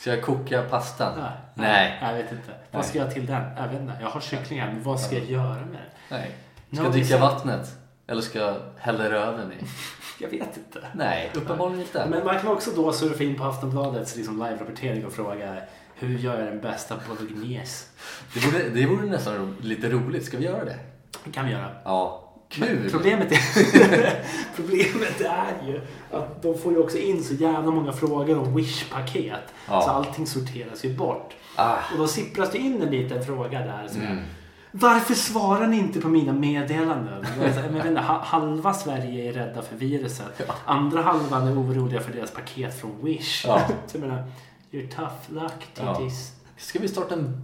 Ska jag koka pastan? Nej. Nej. Jag vet inte. Vad ska jag till den? Jag vet inte. Jag har kyckling här, men vad ska jag göra med den? Nej. Ska No, jag dricka sant. vattnet? Eller ska jag hälla röven i? [laughs] Jag vet inte. Nej, uppenbarligen inte. Men man kan också då surfa in på Aftonbladets liksom live-rapportering och fråga hur gör jag den bästa bolognese? Det vore, det vore nästan ro, lite roligt. Ska vi göra det? Det kan vi göra. Ja. Kul! Problemet är, [laughs] problemet är ju att de får ju också in så jävla många frågor om Wish-paket. Ja. Så allting sorteras ju bort. Ah. Och då sippras det in en liten fråga där. Som Mm. Varför svarar ni inte på mina meddelanden? Men ha- halva Sverige är rädda för viruset. Andra halvan är oroliga för deras paket från Wish. Ja. [laughs] Så jag menar, you're tough luck, Ja. titties. Ska vi starta en...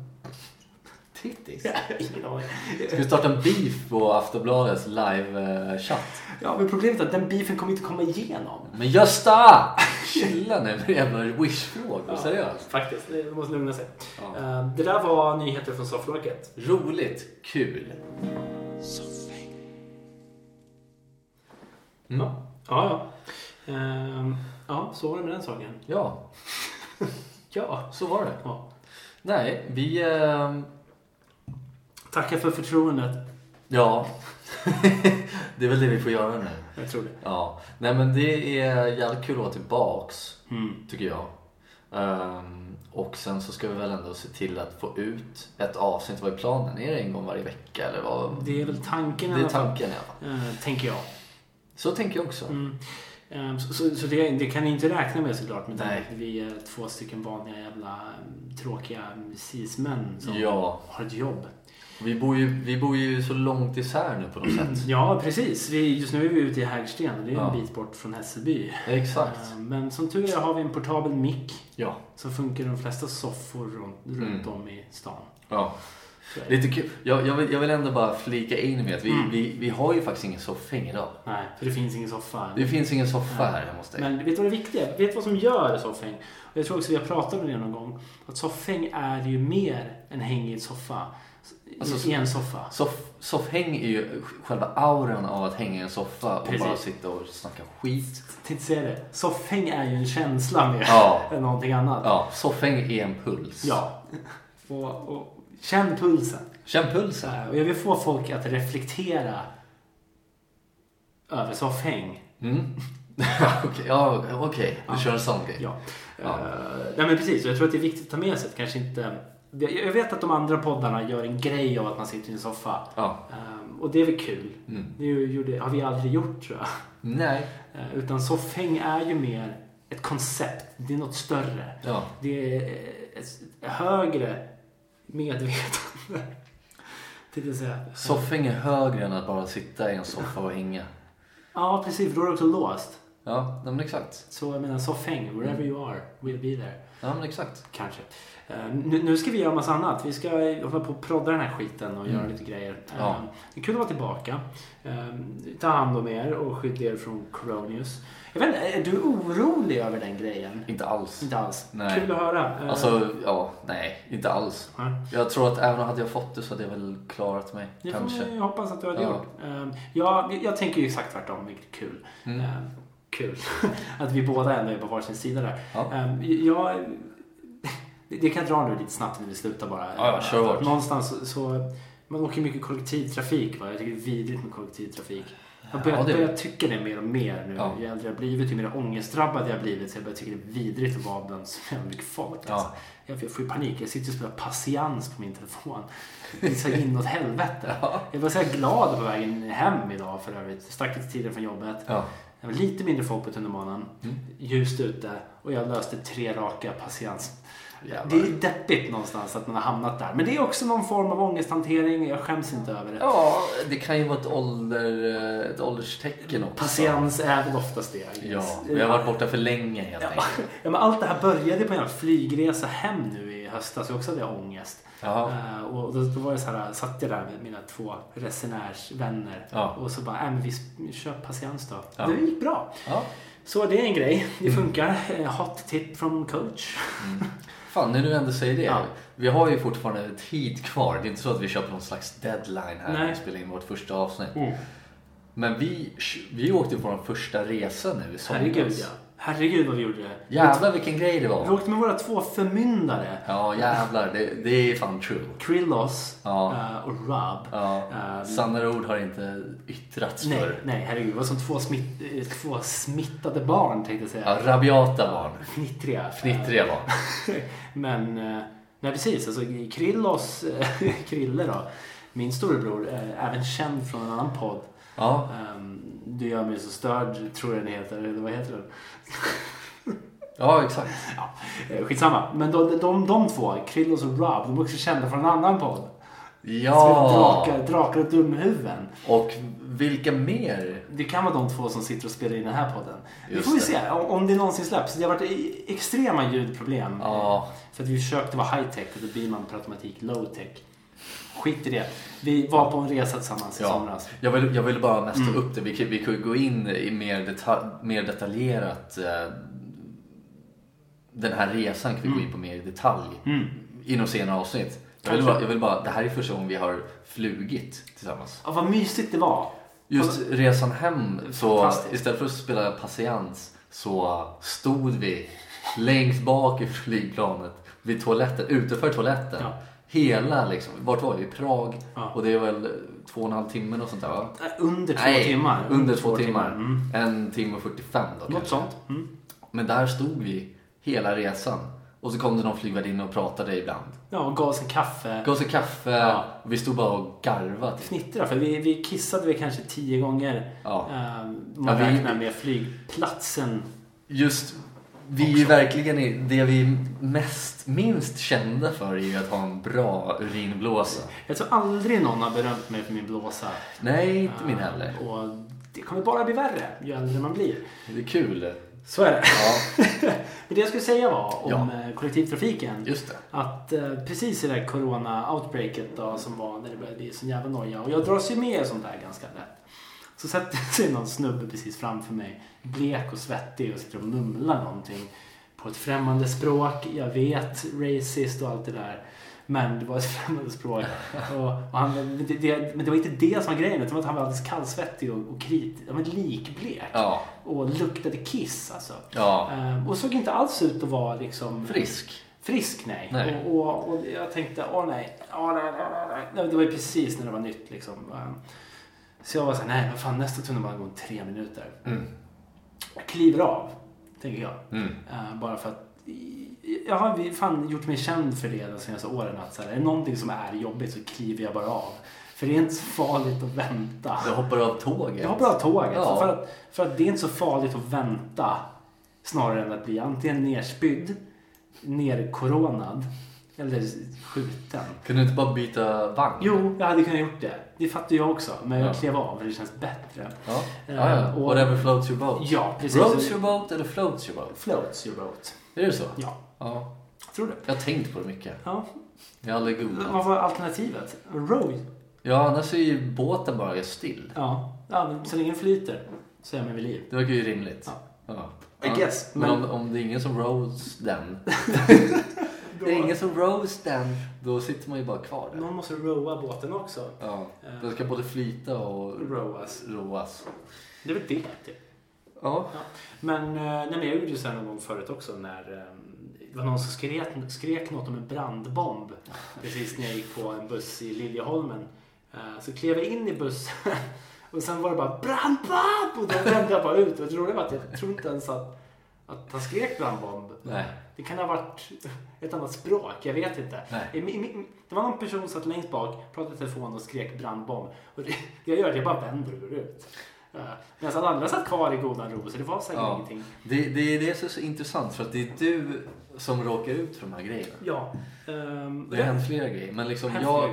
Tittis? Ingen aning. Ska vi starta en beef på Aftonbladets live-chatt? Ja, men problemet är att den beefen kommer inte komma igenom. Men Gösta! Chilla nu med jävla wish-frågor. Seriöst. Faktiskt, det måste lugna sig. Ja. Eh, Det där var nyheter från sofflocket. Roligt. Kul. Mm. Ja, ja. ja. Ehm, ja, så var det med den saken. Ja, Ja. så var det. ja. Nej, vi... ehm, Tackar för förtroendet. ja. [laughs] det är väl det vi får göra nu. Jag tror det. Ja. Nej men det är jävligt kul att vara tillbaks. Mm. tycker jag. Ehm, och sen så ska vi väl ändå se till att få ut ett avsnitt. Vad är planen? Är det en gång varje vecka eller vad? Det är väl tanken Det är tanken i alla fall. Eh, tänker jag. Så tänker jag också. Mm. Ehm, Så, så, så det, det kan ni inte räkna med såklart. Med Nej. vi är två stycken vanliga jävla tråkiga cis-män som Ja. har ett jobb. Vi bor, ju, vi bor ju så långt isär nu på något sätt. [clears throat] Ja, precis. Vi, just nu är vi ute i Hägersten och det är Ja. en bit bort från Hässelby. Exakt. Ehm, Men som tur är har vi en portabel mick Ja. som funkar de flesta soffor runt, runt Mm. om i stan. ja. Så. Lite kul. Jag, jag, vill, jag vill ändå bara flika in med att vi, Mm. vi, vi har ju faktiskt ingen soffhäng idag. Nej, för det finns ingen soffa. Det finns ingen soffa här hemma hos dig. Men vet du vad det viktiga är? Vet du vad som gör soffhäng? Och jag tror också vi har pratat om det någon gång. Att soffhäng är ju mer en soffa. Alltså, I en soffa. Soff, soffhäng är ju själva auran av att hänga i en soffa och Precis. bara sitta och snacka skit. Tänkte säga det. Soffhäng är ju en känsla mer Ja. [laughs] än någonting annat. Ja, soffhäng är en puls. Ja. Och, och känn pulsen. Känn pulsen. här, Och jag vill få folk att reflektera över soffhäng. Mm. [laughs] Okej, ja, okej. Du Ja. kör en sån grej. Ja. Ja. Eh, nej men precis, och jag tror att det är viktigt att ta med sig att kanske inte... Jag vet att de andra poddarna gör en grej av att man sitter i en soffa. Ja. Eh, och det är väl kul. Mm. Det gjorde, har vi aldrig gjort tror jag. Nej. Eh, utan soffhäng är ju mer ett koncept. Det är något större. Ja. Det är ett högre medvetande. [laughs] Tänkte säga. Soffhäng är högre än att bara sitta i en soffa och hänga. Ja, precis. För då är det också låst. Ja, men exakt. Så jag menar soffhäng, wherever you are, we'll be there. Ja, men exakt. Kanske. Eh, nu, nu ska vi göra massa annat. Vi ska eh, hålla på och prodda den här skiten och göra Mm. lite grejer. Eh, Ja. Det är kul att vara tillbaka. Ta hand om er och skydda er från Coronius. Jag vet inte, är du orolig över den grejen? Inte alls. Inte alls. Nej. Kul att höra. Alltså, ja, nej, inte alls. ja. Jag tror att även hade jag fått det så hade jag väl klarat mig. Får kanske. vi hoppas att du hade Ja. gjort. Jag, jag tänker ju exakt tvärtom, vilket är kul. Mm. Kul. [laughs] att vi båda ändå är på varsin sida där. Ja. Eh, jag, [laughs] det, kan jag dra nu lite snabbt när vi slutar bara. Ja, ja, hårt. Någonstans så, man åker mycket kollektivtrafik. Va? Jag tycker det är vidrigt med kollektivtrafik. Jag börjar, Ja, det- börjar tycka det mer och mer nu. Ja. Ju äldre jag blivit, ju mer ångestdrabbad jag blivit. Så jag börjar tycka det är vidrigt att vara bland så jävla mycket folk. Ja. Alltså. Jag, jag får ju panik. Jag sitter och spelar patiens på min telefon. Det är så inåt helvete. [laughs] Ja. Jag var så glad på vägen hem idag för övrigt. Stack lite tidigare från jobbet. Ja. Det var lite mindre folk på tunnelbanan. Mm. Ljust ute. Och jag löste tre raka patiens. Jävlar. Det är deppigt någonstans att man har hamnat där. Men det är också någon form av ångesthantering. Jag skäms inte över det. Ja, det kan ju vara ett, ålder, ett ålderstecken också. Patiens är väl oftast det. Ja, vi har varit borta för länge helt Ja, enkelt. ja, men allt det här började på en flygresa hem nu i höstas. Jag också hade ångest. Ja. Eh, och då, då var det så här, satt jag där med mina två resenärsvänner. Ja. Och så bara, äh, men vi kör patiens då. Ja. Det gick bra. Så det är en grej. Det Mm. funkar. Eh, Hot tip från coach. Fan, när du ändå säger det. Ja. Vi har ju fortfarande tid kvar. Det är inte så att vi på någon slags deadline här när Nej. vi spelar in vårt första avsnitt. Men vi, vi åkte på vår första resa nu i somras. Herregud ja. Herregud vad vi gjorde det. Jävlar vilken grej det Vi var. åkte med våra två förmyndare. Ja jävlar, det, det är fan true. Krillos Ja. eh, och Rob. Ja. Eh, Sannare ord har inte yttrats Nej, förr. nej, herregud. Det var som två, smitt, eh, två smittade barn tänkte jag säga. Ja, rabiata barn. Fnittriga. Fnittriga barn. [laughs] Men, nej precis. Alltså, Krillos, [laughs] Krille då, min storebror, även känd från en annan podd. Ja. Ehm, Du gör mig så störd, tror jag den heter. Eller vad heter den? [laughs] ja, exakt. Ja, eh, skitsamma. Men de, de, de två, Krillos och Rob, de är också kända från en annan podd. Ja. Drakar, drakar och dumhuvuden. Och vilka mer? Det kan vara de två som sitter och spelar in den här podden. Vi Just får vi se om, om det någonsin släpps. Det har varit i- extrema ljudproblem. Ja. För att vi försökte vara high tech och då blir man per automatik low tech. Skit i det. Vi var på en resa tillsammans i Ja. somras. Jag vill, jag vill bara mest ta Mm. upp det. Vi vi ju gå in i mer, detalj, mer detaljerat. Eh, den här resan kan vi gå in på mer i detalj Mm. i något senare avsnitt. Jag vill, bara, jag vill bara, det här är första gången vi har flugit tillsammans. Ja, vad mysigt det var. Just resan hem, så istället för att spela patiens så stod vi längst bak i flygplanet vid toaletten, utanför toaletten. Ja. Hela liksom, vart var vi? I Prag. Ja. Och det är väl två och en halv timme och sånt där va? Äh, Under två Nej, timmar. Under två timmar. Mm. En timme och 45 då Något kanske. sånt. Mm. Men där stod vi hela resan. Och så kom det någon flygvärdinna och pratade ibland. Ja, och gav oss en kaffe. Gav oss en kaffe. Ja. Och vi stod bara och garvade. Fnittra, för vi, vi kissade vi kanske tio gånger. Ja. Ehm, man Ja, vi- räknar med flygplatsen. Just, vi är ju verkligen det vi mest, minst kända för är ju att ha en bra urinblåsa. Jag tror aldrig någon har berömt mig för min blåsa. Nej, inte min heller. Och det kommer bara bli värre ju äldre man blir. Det är kul. Så är det. Ja, [laughs] Men det jag skulle säga var om Ja. eh, kollektivtrafiken. just det. Att eh, precis i det här corona-outbreaket då, som var när det började bli sån jävla noja. Och jag dras ju med i sånt där ganska lätt. Så sätter [laughs] sig någon snubbe precis framför mig. Blek och svettig och sitter och mumlar någonting. På ett främmande språk. Jag vet, racist och allt det där. Men det var ett [laughs] främmande språk. Och, och han, men, det, det, men det var inte det som var grejen. Utan att han var alldeles kallsvettig och, och krit, ja, men likblek. Ja, Och luktade kiss alltså. ja. Ehm, och såg inte alls ut att vara liksom... Frisk. Frisk nej. Nej. Och, och, och jag tänkte, åh nej, åh nej, nej, nej, nej. Det var ju precis när det var nytt liksom. Ehm, Så jag var såhär, nej vad fan nästa tunnelbana går om tre minuter. Mm. Jag kliver av, tänker jag. Mm. Ehm, bara för att jag har fan gjort mig känd för det de senaste åren. Att så här, är det någonting som är jobbigt så kliver jag bara av. För det är inte så farligt att vänta. Du hoppar av tåget. Jag hoppar av tåget. Ja. För, att, för att det är inte så farligt att vänta. Snarare än att bli antingen nerspydd, nerkoronad eller skjuten. Kunde du inte bara byta vagn? Jo, jag hade kunnat gjort det. Det fattar jag också. Men jag Ja. klev av för det känns bättre. Ja, Eh, ja, ja. och- Whatever floats your boat. Ja, precis. Rows your boat eller floats your boat? Floats your boat. Är det så? Ja, Ja. tror du? Jag har tänkt på det mycket. Ja. Jag har aldrig Vad googlat. var alternativet? Row? Ja, annars är ju båten bara still. Ja. ja, men så länge den flyter så är med vid liv. Det verkar ju rimligt. Ja. Ja. I guess, Men, men- om, om det är ingen som rows den. [laughs] det är ingen som rows den. Då sitter man ju bara kvar där. Någon måste rowa båten också. Ja. Den ska både flyta och Rowas. roas. Det är väl det. typ. Ja. Men, eh, nej, men jag gjorde ju så här någon gång förut också när eh, det var någon som skrek, skrek något om en brandbomb [laughs] precis när jag gick på en buss i Liljeholmen. Eh, Så klev jag in i bussen [laughs] och sen var det bara brandbomb! Och då vände jag bara ut. Och det roliga var att jag tror inte ens att, att han skrek brandbomb. Nej. Det kan ha varit ett annat språk, jag vet inte. Nej. Det var någon person som satt längst bak, pratade i telefon och skrek brandbomb. Och det, det jag gör är att jag bara vänder och går ut. Uh, Medan alla andra satt kvar i godan ro, så det var säkert Ja. ingenting. Det, det är det är så intressant för att det är du som råkar ut för de här grejerna. Ja. ehm, Det har hänt flera grejer. Men, liksom jag,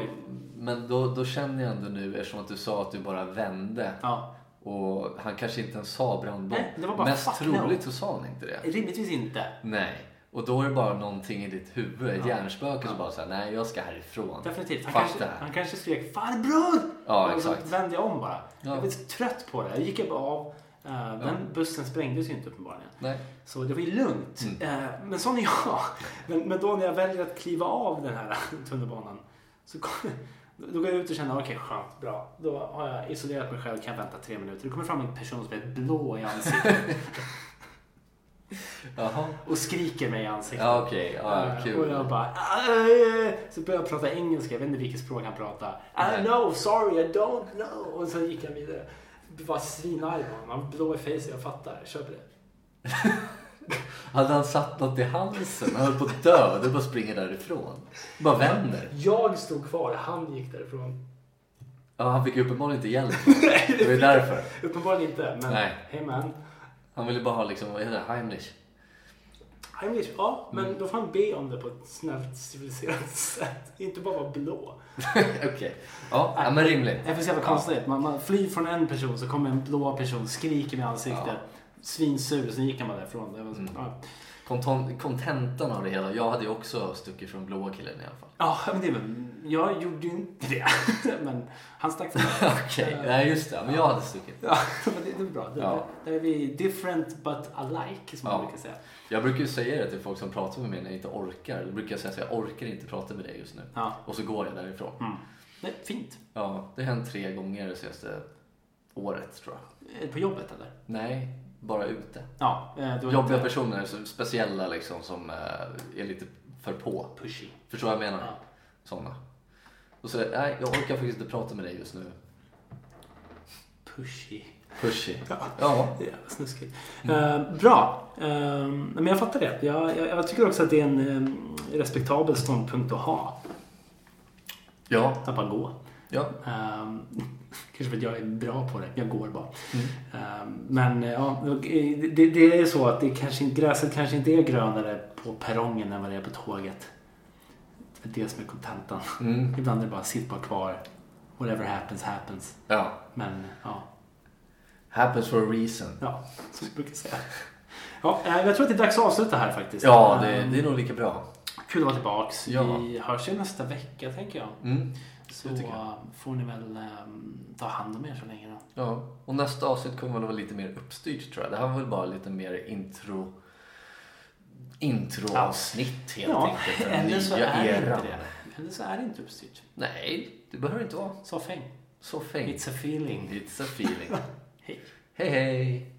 men då, då känner jag ändå nu, eftersom att du sa att du bara vände Ja. och han kanske inte ens sa brandbomb. Nej, det var bara Mest fuck no. troligt så sa han inte det. Rimligtvis inte. Nej. Och då är det bara någonting i ditt huvud, ett Ja. hjärnspöke som Ja. bara säger nej jag ska härifrån. Definitivt. Han Fuck kanske, det här. han kanske skrek farbror! Ja, och så exakt. vände jag om bara. Ja. Jag var så trött på det. Jag gick bara av. Eh, Den bussen sprängdes ju inte uppenbarligen. Nej. Så det var ju lugnt. Mm. Eh, Men sån är jag. [laughs] Men, men då när jag väljer att kliva av den här [laughs] tunnelbanan så kom, [laughs] då går jag ut och känner okej skönt, bra. Då har jag isolerat mig själv, kan jag vänta tre minuter. Det kommer fram en person som är blå i ansiktet Jaha. och skriker mig i ansiktet. Ja okej, ja, Eh, kul. Och jag bara... Så började jag prata engelska, jag vet inte vilket språk han pratade. I don't know, sorry, I don't know. Och så gick jag vidare. Jag var svinarg på honom. Han blå i face, jag fattar. Kör på det. [laughs] Hade han satt något i halsen? Han höll på att dö. Du bara springer därifrån. Bara vänder. Jag stod kvar, han gick därifrån. Ja, han fick uppenbarligen inte hjälp. [laughs] Det var därför. Uppenbarligen inte, men Nej. hey man. Han ville bara ha liksom, vad heter det, Heimlich. Heimlich, ja, men Mm. då får han be om det på ett snällt civiliserat [laughs] sätt. Inte bara vara blå. [laughs] Okej. Ja, ja, men rimligt. Det är så jävla konstigt. Man, man flyr från en person så kommer en blå person, skriker med ansiktet. Svinsur, sen gick han bara därifrån. Det var så, Mm. ja. Konton- Kontentan av det hela. Jag hade ju också stuckit från blåa killen i alla fall. Ja, men det, var- jag gjorde ju inte det. [laughs] men han stack för mig. [laughs] Okej, nej just det. Men jag hade stuckit. Ja, [laughs] men det, det är bra. Det, Ja. Där är vi different but alike, som man Ja. brukar säga. Jag brukar ju säga det till folk som pratar med mig när jag inte orkar. Då brukar jag säga att jag orkar inte prata med dig just nu. Ja. Och så går jag därifrån. Mm. Nej, fint. Ja, det har hänt tre gånger det senaste året tror jag. Eh, På jobbet eller? Nej, bara ute. Ja, eh, Jobbiga inte personer, speciella liksom som eh, är lite för på. pushy. Förstår vad jag menar? Ja. Sådana. Och så, nej, jag orkar faktiskt inte prata med dig just nu. Pushy. Pushy. [laughs] Ja. Ja. Jävla snuskigt. Eh, bra. Eh, men jag fattar det. Jag, jag, jag tycker också att det är en eh, respektabel ståndpunkt att ha. Ja. Att bara gå. Ja. Eh, kanske för att jag är bra på det. Jag går bara. Mm. Eh, men eh, ja, det, det är så att det kanske, gräset kanske inte är grönare på perrongen än vad det är på tåget. Det är det som är kontentan. Mm. [laughs] Ibland är det bara sitt bara kvar. Whatever happens happens. Ja. Men ja, Happens for a reason. ja som jag brukar säga. Ja, eh, jag tror att det är dags att avsluta här faktiskt. Ja, det, Eh, det är nog lika bra. Kul att vara tillbaks. Ja. Vi hörs ju nästa vecka tänker jag. Mm. Så får ni väl eh, ta hand om er så länge då. Ja. Och nästa avsnitt kommer väl vara lite mer uppstyrt tror jag. Det här var väl bara lite mer intro introavsnitt helt Ja, enkelt. Den eller så nya är eran. inte det. Eller så är det inte uppstyrt. Nej, det behöver inte vara så fängt. It's a feeling. It's a feeling. [laughs] Hej. hej hej!